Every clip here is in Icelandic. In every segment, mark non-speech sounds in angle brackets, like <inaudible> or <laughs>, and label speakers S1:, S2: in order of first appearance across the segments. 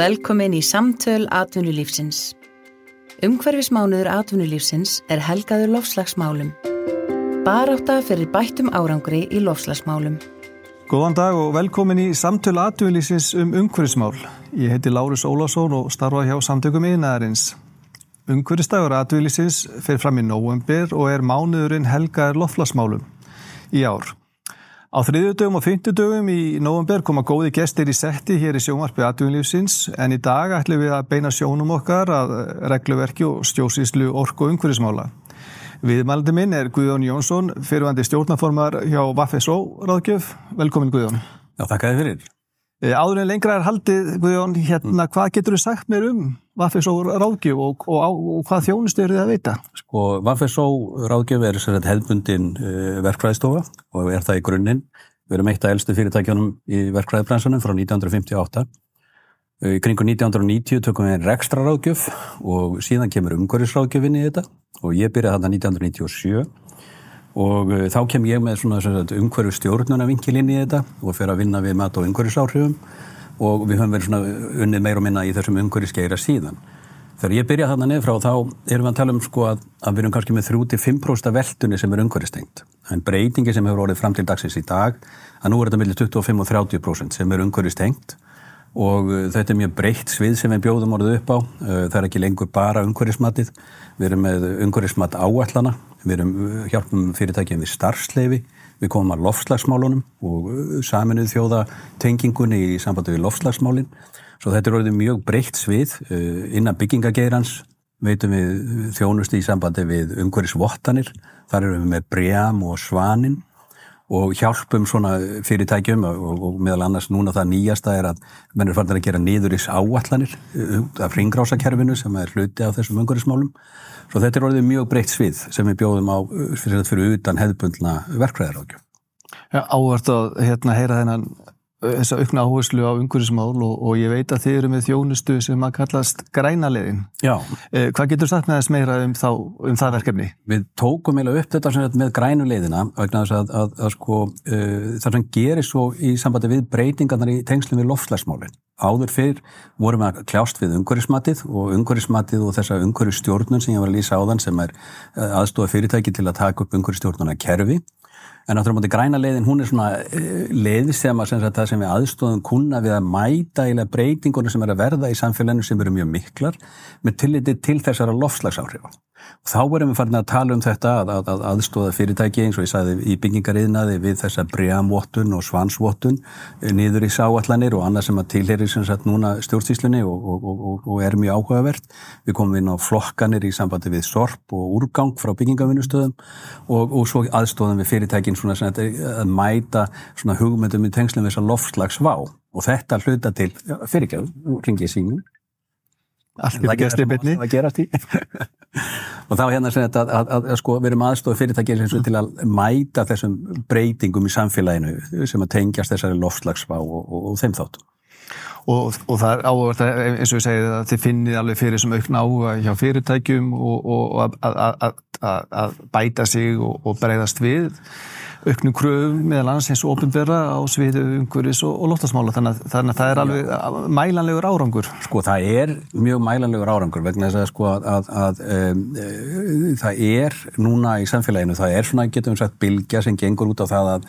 S1: Velkomin í Samtöl Atvinnulífsins. Umhverfismánuður atvinnulífsins er helgaður lofslagsmálum. Barátta fyrir bættum árangri í lofslagsmálum.
S2: Góðan dag og velkomin í Samtöl Atvinnulífsins um umhverfismál. Ég heiti Lárus Ólásson og starfa hjá Samtökum yðnaðarins. Umhverfisdagur Atvinnulífsins fer fram í nóvembir og er mánuðurinn helgaður lofslagsmálum í ár. Á þriðjudögum og fymtudögum í november koma góði gestir í setti hér í sjónvarpi aðdunlífsins en í dag ætlum við að beina sjónum okkar að regluverki og stjósíslu orku og umhverfismála. Viðmældi minn er Guðjón Jónsson, fyrirvandi stjórnaformar hjá Vaffesó ráðgjöf. Velkomin Guðjón.
S3: Já, þakka þið fyrir.
S2: Eh, áður en lengra er haldið, Guðjón, hérna, hvað getur þú sagt mér um Vaffesó ráðgjöf og, og, og, og hvað þjónustu eru þið að veita?
S3: Sko, Vaffesó ráðgjöf er sér hefðbundin uh, verkfræðistofa og er það í grunninn. Við erum eitt af elstu fyrirtækjunum í verkfræðibransunum frá 1958. Í uh, kringu 1990 tökum við einn rekstra ráðgjöf og síðan kemur umhverjusráðgjöfinn í þetta og ég byrjaði þarna 1997 og uh, þá kem ég með umhverju stjórnuna vinkilinn í þetta og fer að vinna við mat og umhverjusáhrifum og við höfum verið svona unnið meir og minna í þessum umhverjusgeira síðan. Þegar ég byrja þarna niður frá þá erum við að tala um sko að, að við erum kannski með 3-5% veltunni sem er umhverjustengt. En breytingi sem hefur orðið fram til dagsins í dag að nú er þetta millir 25 og 30% sem er umhverjustengt og uh, þetta er mjög breytt svið sem við bjóðum orðið upp á. Uh, það er ekki lengur bara umhverjismatið. Við erum með umhverjismat áallana, við erum uh, hjálpum fyrirtækjum við starfsleifi, við komum að lofslagsmálunum og saminuð þjóða tengingunni í sambandi við lofslagsmálinn. Svo þetta er orðið mjög breytt svið innan byggingageirans, veitum við þjónusti í sambandi við umhverjisvottanir, þar erum við með brjam og svanin og hjálpum svona fyrirtækjum og, og meðal annars núna það nýjasta er að mennur farnar að gera nýðuris áallanir uh, af ringrásakerfinu sem er hluti af þessum umhverfismálum. Svo þetta er orðið mjög breytt svið sem við bjóðum á fyrir, fyrir utan hefðbundna verkfræðarákjum.
S2: Ja, áhvert að hérna, heyra þennan þessa aukna áherslu á umhverfismál og, og ég veit að þið eru með þjónustu sem að kallast grænaleðin.
S3: Já.
S2: Eh, hvað getur sagt með þess meira um, þá, um það verkefni?
S3: Við tókum eiginlega upp þetta með grænuleiðina vegna þess að, að, að sko, uh, það sem gerir svo í sambandi við breytingarnar í tengslum við lofslagsmálinn. Áður fyrr vorum við að kljást við umhverfismatið og umhverfismatið og þessa umhverfisstjórnun sem ég var að lýsa á þann sem er eh, aðstofa fyrirtæki til að taka upp umhverfisstjórnuna kerfi En áttur á móti græna leiðin, hún er svona uh, leið sem, sem sem við aðstofum kuna við að mæta eða breytingunum sem er að verða í samfélaginu sem eru mjög miklar með tilliti til þessara lofslagsáhrifa. Þá erum við farin að tala um þetta að, að, að aðstóða fyrirtæki eins og ég sagði í byggingariðnaði við þessa breamvottun og svansvottun eh, niður í sáallanir og annað sem að tilheri sem sagt núna stjórnstíslunni og, og, og, og er mjög áhugavert. Við komum inn á flokkanir í sambandi við sorp og úrgang frá byggingavinnustöðum og svo aðstóðum við fyrirtækin svona að, að mæta svona hugmyndum í tengslum við þessa loftslagsvá og þetta hluta til fyrirgjöf, ringið sínum
S2: Allt getur gæst í
S3: í. <laughs> og þá hérna sem þetta að, að, að, að sko við erum aðstofa fyrirtækið mm. til að mæta þessum breytingum í samfélaginu sem að tengjast þessari loftslagsfá og, og, og þeim þáttum.
S2: Og, og það er áverð eins og ég segið að þið finnið alveg fyrir sem aukna áhuga hjá fyrirtækjum og að bæta sig og breyðast við auknum kröfum meðal annars eins og ofinverða á sviðu umhverfis og, og loftasmála þannig, þannig að það er alveg mælanlegur árangur.
S3: Sko það er mjög mælanlegur árangur vegna þess að sko að, að, að um, e, það er núna í samfélaginu, það er svona getum við sagt bilgja sem gengur út á það að,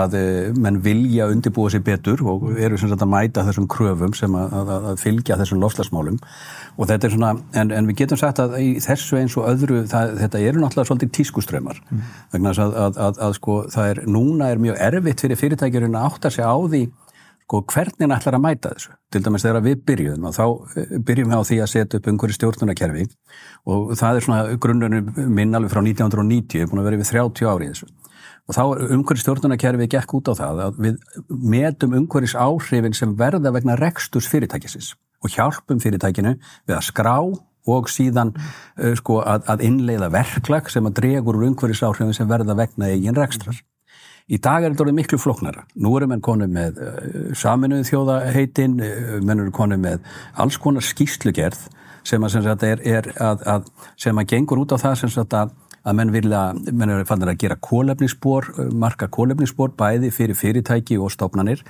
S3: að e, menn vilja undirbúa sér betur og eru sem sagt að mæta þessum kröfum sem að fylgja þessum loftasmálum og þetta er svona, en, en við getum sagt að í þessu eins og öðru, það, þetta eru náttúrulega svolítið tískuströymar mm. vegna þess að, að, að, að sko það er, núna er mjög erfitt fyrir fyrirtækjurinn að átta sig á því sko hvernig ætlar að mæta þessu? Til dæmis þegar við byrjuðum og þá eh, byrjum við á því að setja upp umhverju stjórnunarkerfi og það er svona grunnunum minn alveg frá 1990, búin að vera við 30 ári í þessu. Og þá umhverju stjórnunarkerfi gekk út á það að við metum umhverjus áhrifin sem verða vegna reksturs fyrirtækisins og hjálpum fyrirtækinu við að skrá og síðan uh, sko, að, að innleiða verklag sem að dregur úr umhverfisáhrifin sem verða vegna eigin rekstrar. Í dag er þetta miklu floknara. Nú erum við konið með uh, saminuð þjóðaheitin, uh, menn eru konið með alls konar skýslugerð sem að, sem að, er, er að, sem að gengur út á það sem að að menn vilja, menn er fannir að gera kólefnisspor, marka kólefnisspor bæði fyrir fyrirtæki og stofnanir.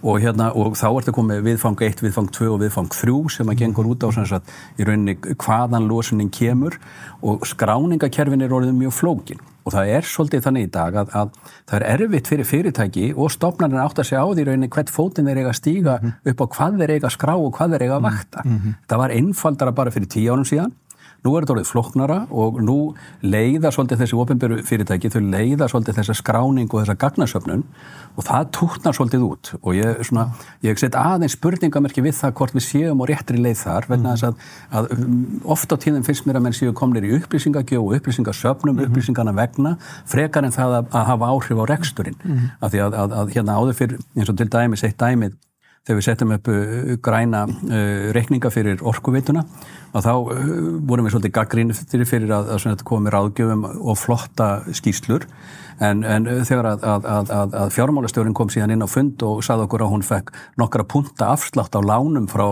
S3: Og hérna, og þá er þetta komið viðfang 1, viðfang 2 og viðfang 3 sem að gengur út á sem sagt í rauninni hvaðan losunin kemur. Og skráningakerfin er orðið mjög flókin. Og það er svolítið þannig í dag að, að það er erfitt fyrir fyrirtæki og stofnarnir átt að segja á því rauninni hvert fótinn þeir eiga að stíga upp á hvað þeir eiga að skrá og hvað þeir eiga að vakta. Mm -hmm. Það var einfaldara bara fyrir tíu árum síðan Nú er þetta orðið floknara og nú leiða svolítið þessi ofinbjörgu fyrirtæki, þau leiða svolítið þessa skráning og þessa gagnasöfnun og það tútnar svolítið út og ég, svona, ég set aðeins spurningamerki við það hvort við séum og réttri leið þar vegna þess að, að um, ofta á tíðum finnst mér að menn séu komnir í upplýsingagjó og upplýsingasöfnum, mm -hmm. upplýsingana vegna frekar en það að, að hafa áhrif á reksturinn mm -hmm. af því að, að hérna áður fyrir eins og til dæmis eitt dæmið þegar við setjum upp uh, græna uh, reikninga fyrir orkuveituna og þá uh, vorum við svolítið gaggrín fyrir að, að koma með ráðgjöfum og flotta skýslur En, en þegar að, að, að, að fjármálastjórin kom síðan inn á fund og saði okkur að hún fekk nokkra punta afslátt á lánum frá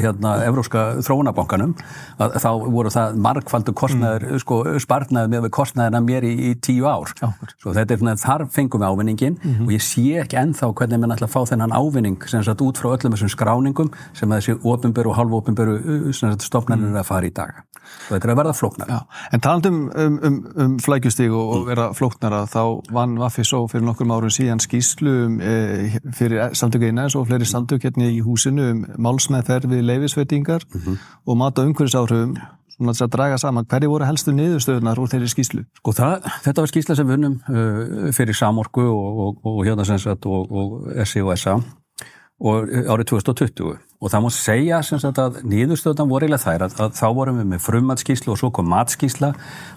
S3: hérna, Evróska þróunabankanum að þá voru það markfaldu kostnæður, mm. sko, spartnaður með kostnæðina mér í, í tíu ár. Já. Svo þetta er svona, þar fengum við ávinningin mm -hmm. og ég sé ekki enþá hvernig mann ætla að fá þennan ávinning sem sagt út frá öllum þessum skráningum sem þessi ofinböru og halvofinböru stofnarnir mm. er að fara í dag. Svo þetta er að verða flóknar.
S2: En talandum um, um, um flækjustíg og, og vera flóknara þá vann Vaffisó fyrir nokkur árum síðan skýslu um, e, fyrir samtöku einans og fleiri samtök hérna í húsinu um málsmeðferð við leifisveitingar mm -hmm. og mat og umhverfisáhrifum svona að draga saman, hverju voru helstu niðurstöðunar úr þeirri skýslu?
S3: Sko það, þetta var skýsla sem við vunum uh, fyrir Samorku og, og, og hérna sem sagt og, og SIOSA og árið 2020 og það múið segja sagt, að nýðustöðan voru eiginlega þær að, að þá vorum við með frummatskíslu og svo kom matskísla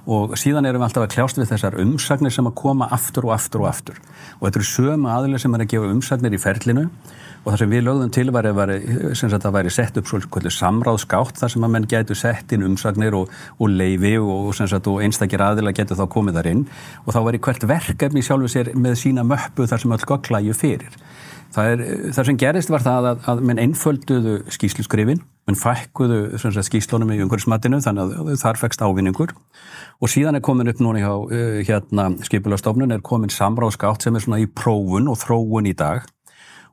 S3: og síðan erum við alltaf að kljást við þessar umsagnir sem að koma aftur og aftur og aftur. Og þetta eru sömu aðlega sem er að gefa umsagnir í ferlinu og það sem við lögðum til var að það væri sett upp svolítið samráðskátt þar sem að menn getur sett inn umsagnir og, og leifi og, og, og einstakir aðila getur þá komið þar inn. Og þá væri hvert verkefni sjálfu sér með sína möppu þar sem öll gogglæju fyrir Það, er, það sem gerist var það að, að menn einfölduðu skýsluskrifin, menn fækkuðu skýslunum í umhverfismatinu þannig að þar fekst ávinningur. Og síðan er komin upp núna hjá uh, hérna, skipulastofnun er komin samráðskátt sem er svona í prófun og þróun í dag.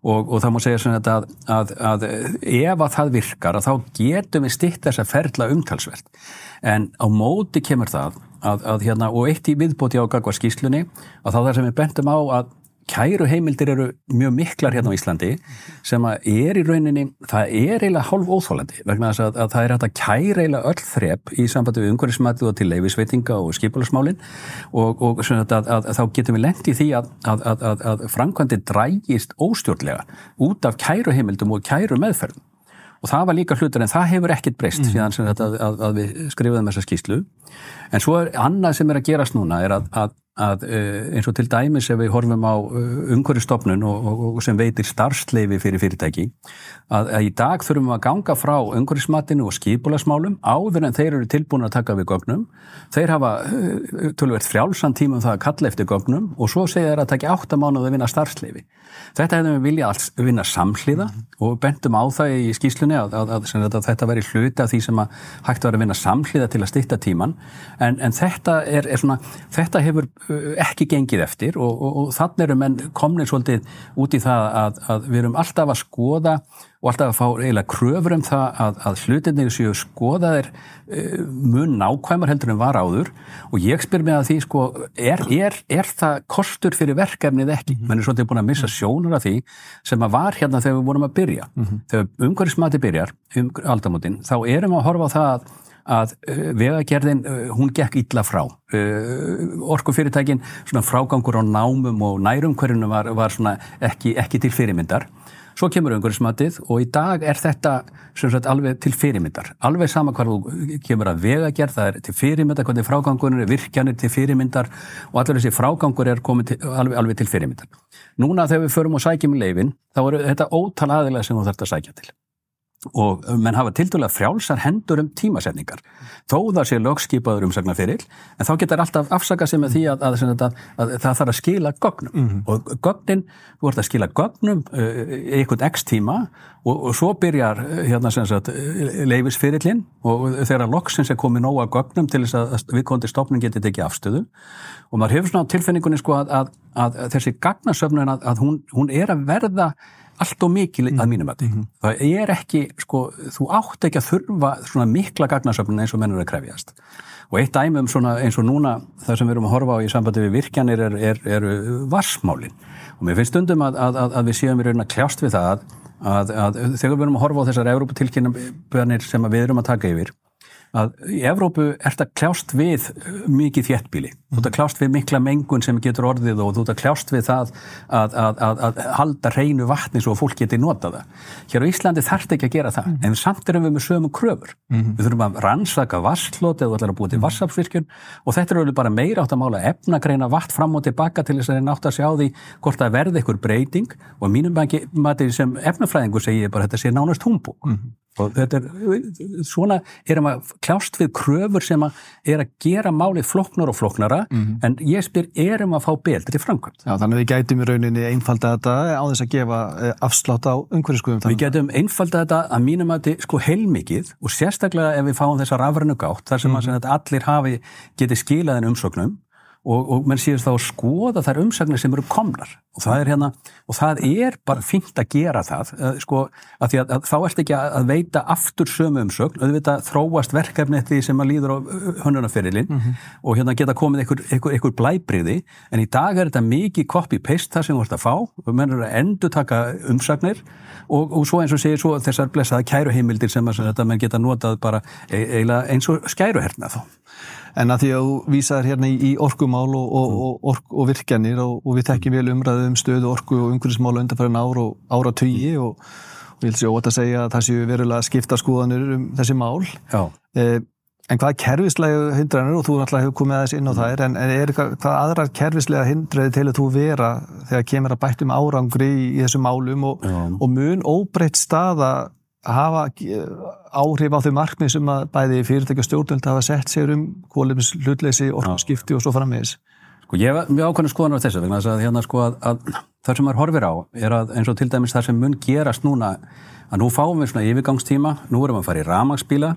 S3: Og, og það má segja svona að, að, að ef að það virkar að þá getum við stitt þess að ferla umtalsvert. En á móti kemur það að hérna og eitt í viðbóti á gagvar skýslunni að þar sem við bentum á að kæru heimildir eru mjög miklar hérna á Íslandi sem að er í rauninni, það er eiginlega hálf óþólandi vegna þess að, að það er hægt að kæra eiginlega öll þrepp í sambandi við umhverfismætið og til leifisveitinga og skipulasmálin og, og að, að, þá getum við lengt í því að framkvæmdi drægist óstjórnlega út af kæru heimildum og kæru meðferðum og það var líka hlutur en það hefur ekkert breyst mm. síðan sem þetta að við skrifaðum þessa skýslu en svo er annað sem er að gerast núna er að að eh, eins og til dæmis ef við horfum á eh, umhverjastofnun og, og, sem veitir starfsleifi fyrir fyrirtæki að, að í dag þurfum við að ganga frá umhverjasmatinu og skipulasmálum áður en þeir eru tilbúin að taka við gögnum. Þeir hafa eh, tölvert frjálsan tíma um það að kalla eftir gögnum og svo segja þeir að taka áttamánuð að vinna starfsleifi þetta hefðum við viljað alls vinna samhliða og bendum á það í skýslunni að, að þetta veri hluti af því sem að hægt að vera að vinna samhliða til að styrta tíman en, en þetta, er, er svona, þetta hefur ekki gengið eftir og, og, og þannig eru menn komnið svolítið út í það að, að við erum alltaf að skoða og alltaf að fá eiginlega kröfur um það að, að hlutinni séu skoðaðir uh, mun nákvæmar heldur en var áður og ég spyr mig að því sko er, er, er það kostur fyrir verkefnið ekki? -hmm. Menn er svolítið búin að missa sjónur af því sem að var hérna þegar við vorum að byrja. Mm -hmm. Þegar umhverfismati byrjar um aldamotinn þá erum við að horfa á það að að uh, vegagerðin, uh, hún gekk illa frá. Uh, orkufyrirtækin, svona frágangur á námum og nærumhverjunu var, var svona ekki, ekki til fyrirmyndar. Svo kemur umhverjusmatið og í dag er þetta sagt, alveg til fyrirmyndar. Alveg sama hvað þú kemur að vegagerð, það er til fyrirmyndar, hvernig frágangunir er virkjanir til fyrirmyndar og allir þessi frágangur er komið til, alveg, alveg til fyrirmyndar. Núna þegar við förum og sækjum í leifin, þá eru þetta ótal aðilega sem þú þarfst að sækja til og menn hafa til dæla frjálsar hendur um tímasetningar. Þó það sé lögskipaður umsagnar fyrir en þá getur alltaf afsaka sig með því að, að, að, að það þarf að skila gögnum. Mm -hmm. og gögnin, þú ert að skila gögnum uh, einhvern x tíma og, og svo byrjar uh, hérna sagt, leifisfyrirlinn og þegar loksins er komið nóga gögnum til þess að viðkondi stofnun getur tekið afstöðu. Og maður hefur svona tilfinningunni sko að þessi gagnasöfnun að hún, hún er að verða allt og mikil að mínum að því. Mm -hmm. Það er ekki, sko, þú átt ekki að þurfa svona mikla gagnasöfnun eins og mennur að krefjast. Og eitt dæmum svona eins og núna það sem við erum að horfa á í sambandi við virkjanir er, er, er varsmálin. Og mér finnst stundum að, að, að, að við séum í raun að kljást við það að þegar við erum að horfa á þessar Európa-tilkynningar sem við erum að taka yfir að í Evrópu ert að kljást við mikið þjettbíli. Þú ert að kljást við mikla mengun sem getur orðið og þú ert að kljást við það að, að, að, að halda reynu vatni svo að fólk geti nota það. Hér á Íslandi þarf þetta ekki að gera það, mm -hmm. en samt erum við með sömu kröfur. Mm -hmm. Við þurfum að rannsaka vasslót eða þú ætlar að búið til mhm. vassafsvirkjun og þetta eru bara meira átt að mála efnagreina vatn fram og tilbaka til þess að það er nátt að sjá því hvort það verði einhver breyting og mínum mati sem efnafræðingur segir bara þetta sé nánast humbúk. Mm -hmm og þetta er, svona erum að kljást við kröfur sem að er að gera málið floknar og floknara mm -hmm. en ég spyr, erum að fá beldri framkvæmt?
S2: Já, þannig að við gætum í rauninni einfalda þetta á þess að gefa eh, afslátt á umhverfiskuðum.
S3: Við gætum einfalda þetta að mínum að þetta sko heilmikið og sérstaklega ef við fáum þessa rafrænu gátt þar sem mm -hmm. að allir hafi getið skilaðin umsögnum og, og menn síðast þá að skoða þær umsagnir sem eru komnar. Og það er hérna, og það er bara fint að gera það, uh, sko að því að, að þá ert ekki að, að veita aftur sömu umsögn, auðvitað þróast verkefni því sem að líður á hönnunarferilinn mm -hmm. og hérna geta komið einhver, einhver, einhver blæbriði, en í dag er þetta mikið copy-paste það sem þú ert að fá. Og menn eru að endur taka umsagnir. Og, og svo eins og segir svo þessar blessaða kæruheimildir sem að þetta menn geta notað bara e, eiginlega eins og skæruherna þá
S2: En að því að þú vísaður hérna í, í orkumál og, og, mm. og, ork, og virkjanir og við tekjum vel umræðið um stöðu orku og umhverfismál undanfærin ár og ára tugi mm. og ég vil sér ótt að segja að það séu verulega skipta skoðanir um þessi mál. Eh, en hvað kervislega hindranir, og þú náttúrulega hefur komið aðeins inn á mm. það, en, en er hvað aðrar kervislega hindraði til að þú vera þegar kemur að bættum árangri í, í þessum málum og mun óbreytt staða hafa áhrif á þau markmið sem að bæði fyrirtækja stjórnvöld hafa sett sér um kólimis hlutleysi, orðskipti og svo framvegis.
S3: Sko ég hef mjög ákvæmlega skoðan á þessu vegna þess að hérna sko að, að það sem maður horfir á er að eins og til dæmis það sem mun gerast núna að nú fáum við svona yfirgangstíma, nú erum við að fara í ramagsbíla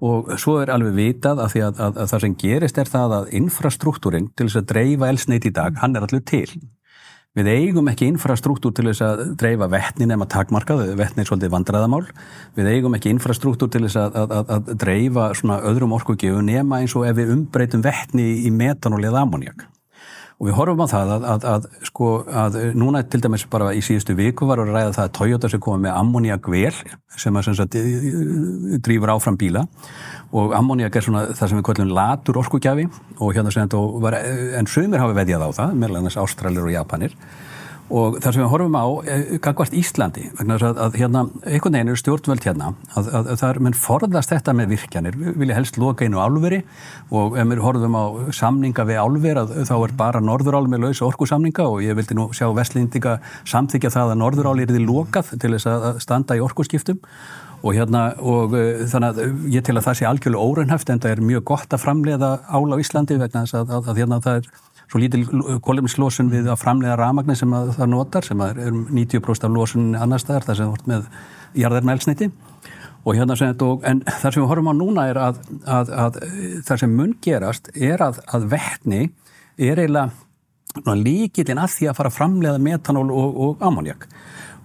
S3: og svo er alveg vitað að, að, að það sem gerist er það að infrastruktúrin til þess að dreifa elsneit í dag, hann er allir til. Við eigum ekki infrastruktúr til þess að dreifa vettni nema takmarkað, vettni er svolítið vandræðamál. Við eigum ekki infrastruktúr til þess að, að, að dreifa svona öðrum orkugjöfu nema eins og ef við umbreytum vettni í metanól eða ammoniak. Og við horfum á það að, að, að, sko, að núna til dæmis bara í síðustu viku var að ræða það að Toyota sem komið með ammoniakvél sem að sem sagt, drýfur áfram bíla. Og ammoniak er svona það sem við kallum latur orkugjafi. Og hérna sem þetta var, en sumir hafa veðjað á það, meðal annars Ástralir og Japanir og það sem við horfum á gangvart Íslandi, vegna að, að hérna, einhvern veginn eru stjórnvöld hérna að, að, að það er, menn forðast þetta með virkjanir. Við vilja helst loka einu álveri og ef við horfum á samninga við álver þá er bara norðurál með lausa orkusamninga og ég vildi nú sjá Vestlindika samþykja það að norðurál er því lokað til þess að standa í orkuskiptum. Og hérna og uh, þannig að ég til að það sé algjörlega óraunhæft en það er mjög gott að framleiða ál á Íslandi vegna þess að hérna það er svo lítil kólefnislósun við að framlega ramagnir sem það notar sem er um 90% af lósun annar staðar þar sem vort með jarðarmælsniti og hérna sem þetta og en það sem við horfum á núna er að, að, að það sem mun gerast er að, að vettni er eiginlega líkilinn að því að fara að framlega metanól og, og ammoniak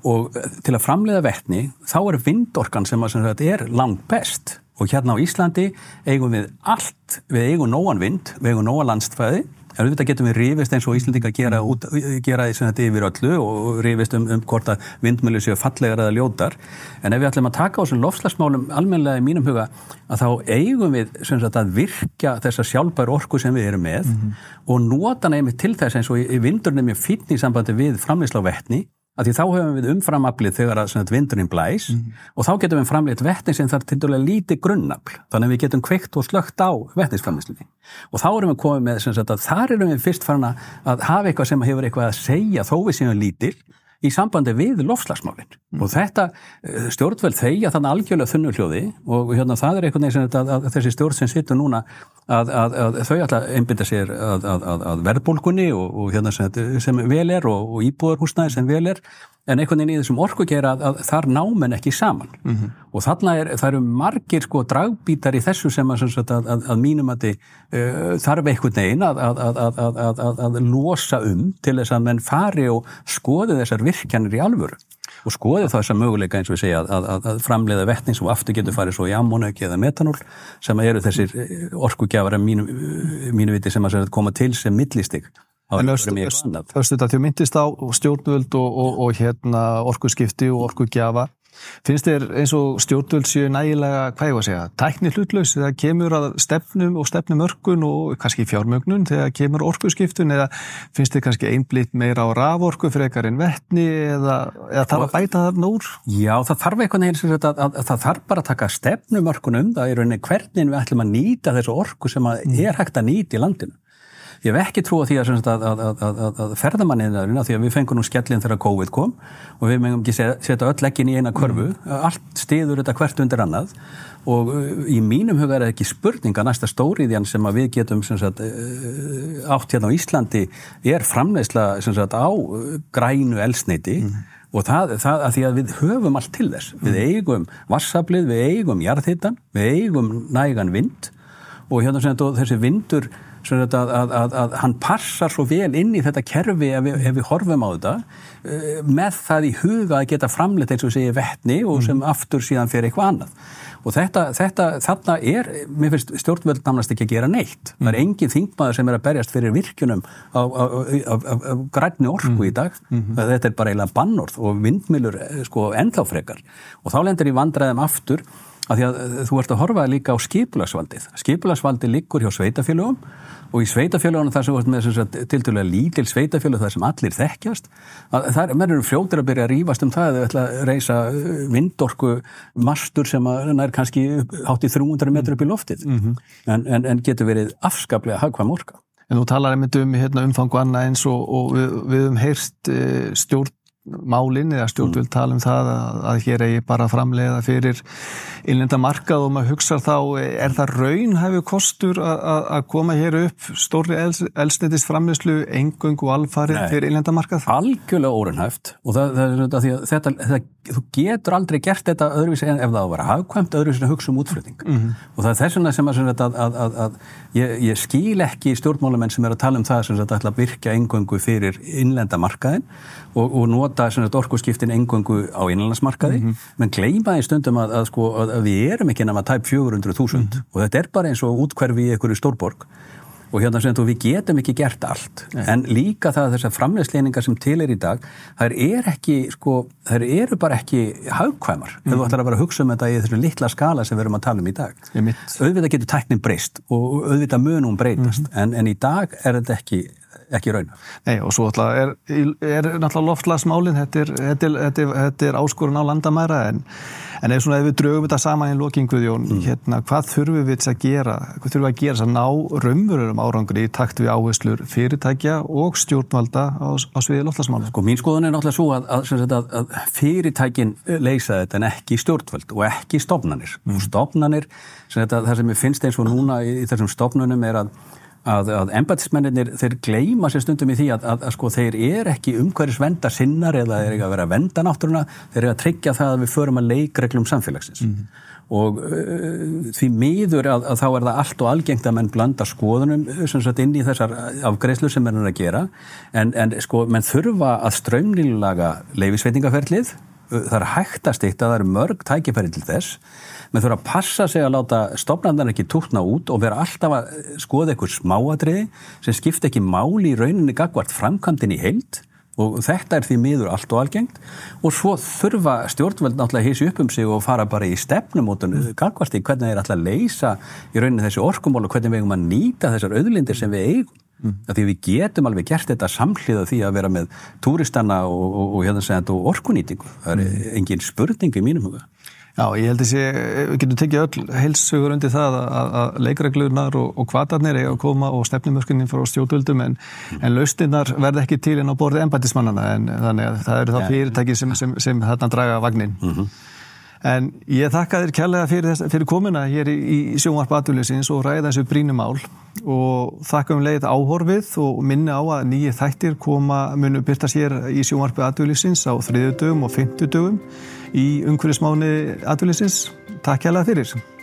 S3: og til að framlega vettni þá er vindorkan sem, sem þetta er langt best. Og hérna á Íslandi eigum við allt, við eigum nóan vind, við eigum nóan landstfæði En auðvitað getum við rífist eins og Íslandingar gera, út, gera þetta yfir öllu og rífist um, um hvort að vindmjölu séu fallegar eða ljótar. En ef við ætlum að taka á þessum lofslagsmálum almenlega í mínum huga að þá eigum við sagt, að virka þessa sjálfbær orku sem við erum með mm -hmm. og nota nefnir til þess eins og vindurnum er fítni í sambandi við framlýsla á vettni að því þá hefum við umframaflið þegar að vindurinn blæs mm -hmm. og þá getum við framleitt vettni sem þarf til dæla lítið grunnafl þannig að við getum kveikt og slögt á vettnisframleyslinni og þá erum við komið með sagt, að þar erum við fyrst farin að hafa eitthvað sem hefur eitthvað að segja þó við séum lítil í sambandi við lofslagsmálinn mm. og þetta eh, stjórnveld þeigja þannig algjörlega þunnu hljóði og hérna það er einhvern veginn að, að þessi stjórn sem sittur núna að, að, að þau alltaf einbinda sér að verðbólkunni og, og hérna sem, sem vel er og, og íbúðarhúsnaði sem vel er en einhvern veginn í þessum orkugera að, að þar námen ekki saman mm -hmm. og þarna er, það eru margir sko dragbítar í þessu sem að, að, að mínum að þið uh, þarf einhvern veginn að losa um til þess að menn fari og skoði þessar virkjanir í alvöru og skoði það þessar möguleika eins og við segja að framleiða vettning sem aftur getur farið svo í ammónauki eða metanól sem eru þessir eh, orkugjafara mínu, mínu viti sem að koma til sem millistig
S2: En östu þetta að myndist á stjórnvöld og, og, og hérna, orkuskipti og orkugjafa. Finnst þér eins og stjórnvöld séu nægilega, hvað ég var að segja, tækni hlutlaus þegar kemur að stefnum og stefnumörkun og kannski fjármögnun þegar kemur orkuskiptun eða finnst þér kannski einblitt meira á raforku eitthvað en vettni eða, eða þarf að bæta það núr?
S3: Já, það þarf eitthvað neins að, að, að það þarf bara að taka stefnumörkun um það í rauninni hvernig við ætlum að nýta þessu orku sem mm. er hægt að nýta í landinu. Ég hef ekki trú á því að, að, að, að ferðamanniðnaðurinn, því að við fengum nú skellin þegar COVID kom og við mengum ekki setja öll ekkin í eina körfu, mm. allt stiður þetta hvert undir annað og uh, í mínum huga er ekki spurninga næsta stóriðjan sem við getum sagt, uh, átt hérna á Íslandi er framlegsla sagt, á uh, grænu elsneiti mm. og það, það að því að við höfum allt til þess. Mm. Við eigum vassablið, við eigum jarðhittan, við eigum nægan vind og hérna sem þetta þessi vindur að, að, að, að hann passar svo vel inn í þetta kerfi ef við, ef við horfum á þetta eh, með það í huga að geta framleitt eins og segja vettni og sem mm. aftur síðan fyrir eitthvað annað. Og þetta, þetta, þarna er, mér finnst stjórnvöld namnast ekki að gera neitt. Mm. Það er mm. engin þingmaður sem er að berjast fyrir virkjunum á, á, á, á grænni orku mm. í dag. Mm -hmm. Þetta er bara eiginlega bannorð og vindmilur eh, sko ennþáfrekar. Og þá lendur í vandræðum aftur að því að eh, þú ert að horfa líka á skipulagsvaldið. Skipulagsvaldið liggur hjá sveitafélögum og í sveitafélagunum þar sem við erum til dælu lítil sveitafélag þar sem allir þekkjast þar eru fljótir að byrja að rýfast um það að þau ætla að reysa uh, vindorku mastur sem er kannski hátt í 300 metru upp í loftið mm -hmm. en, en, en getur verið afskaplega hagkvæm orka.
S2: En þú talar einmitt um hérna, umfang og annað eins og, og við, við hefum heyrst e, stjórn málinn eða stjórnvöld tala um það að, að hér eigi bara framleiða fyrir innlenda markað og maður hugsa þá er það raun hefur kostur að koma hér upp stóri elsnitist framleyslu engung og alfarið fyrir innlenda markað?
S3: Algjörlega órunhæft og það, það, þetta, þetta, þú getur aldrei gert þetta öðruvísi en ef það á að vera hafkvæmt öðruvísi að hugsa um útflutning mm -hmm. og það er þess vegna sem að, að, að ég, ég skil ekki stjórnmálamenn sem er að tala um það sem að ætla að virka engungu fyrir innlenda markaðin og, og nota orkuskiptin engungu á innlandsmarkaði, mm -hmm. menn gleyma í stundum að, að, sko, að við erum ekki nema tæp 400.000 mm -hmm. og þetta er bara eins og útkverfi í einhverju stórborg og hérna sem þú við getum ekki gert allt Nei. en líka það að þessar framlegsleiningar sem til er í dag, þær er ekki sko, þær eru bara ekki haugkvæmar, mm -hmm. þú ætlar að vera að hugsa um þetta í þessu litla skala sem við erum að tala um í dag auðvitað getur tæknin breyst og auðvitað munum breytast, mhm. en, en í dag er þetta ekki ekki raun.
S2: Nei og svo er, er náttúrulega loftlagsmálinn, þetta, þetta, þetta, þetta er áskorun á landamæra en, en ef, svona, ef við draugum þetta saman í lokinguðjón, mm. hérna, hvað þurfum við að gera, hvað þurfum við að gera að ná raunverurum árangri í takt við áherslur fyrirtækja og stjórnvalda á, á sviði loftlagsmálinn?
S3: Sko mín skoðun er náttúrulega svo að, að, að fyrirtækin leysa þetta en ekki stjórnvald og ekki stofnanir. Mm. Stofnanir, sem það sem ég finnst eins og núna í, í þessum stofnunum er að að, að embætismennir þeir gleima sér stundum í því að, að, að sko þeir er ekki umhverjus venda sinnar eða þeir er ekki að vera að venda náttúruna þeir eru að tryggja það að við förum að leikreglum samfélagsins mm -hmm. og uh, því miður að þá er það allt og algengt að menn blanda skoðunum sagt, inn í þessar afgreðslu sem er að gera en, en sko menn þurfa að strömnilaga leifisveitingaferlið það er hægt að stikta, það eru mörg tækifæri til þess. Menn þurfa að passa sig að láta stofnarnar ekki tútna út og vera alltaf að skoða eitthvað smáadriði sem skipta ekki máli í rauninni gagvart framkvæmdinn í heild og þetta er því miður allt og algengt og svo þurfa stjórnveld náttúrulega að heysi upp um sig og fara bara í stefnumótun gagvart í hvernig þeir alltaf leysa í rauninni þessi orkumól og hvernig við eigum að nýta þessar auðlindir sem við eigum Mm. Því við getum alveg gert þetta samhliða því að vera með túristanna og, og, og, hérna og orkunýtingu. Það er mm. engin spurning í mínum huga.
S2: Já, ég held að sé, við getum tekið öll heilsugur undir það að, að leikreglunar og, og kvatarnir eiga að koma og stefnumörkunni frá stjóðvöldum en, en laustinnar verða ekki til en á borði embætismannana en þannig að það eru það fyrirtæki sem, sem, sem þarna draga vagnin. Mm -hmm. En ég þakka þér kærlega fyrir, fyrir komuna hér í, í sjónvarp aðvölusins og ræða þessu brínumál og þakka um leið áhorfið og minni á að nýji þættir koma munu byrtast hér í sjónvarpi aðvölusins á þriðudögum og fymtudögum í umhverjusmáni aðvölusins. Takk kærlega fyrir.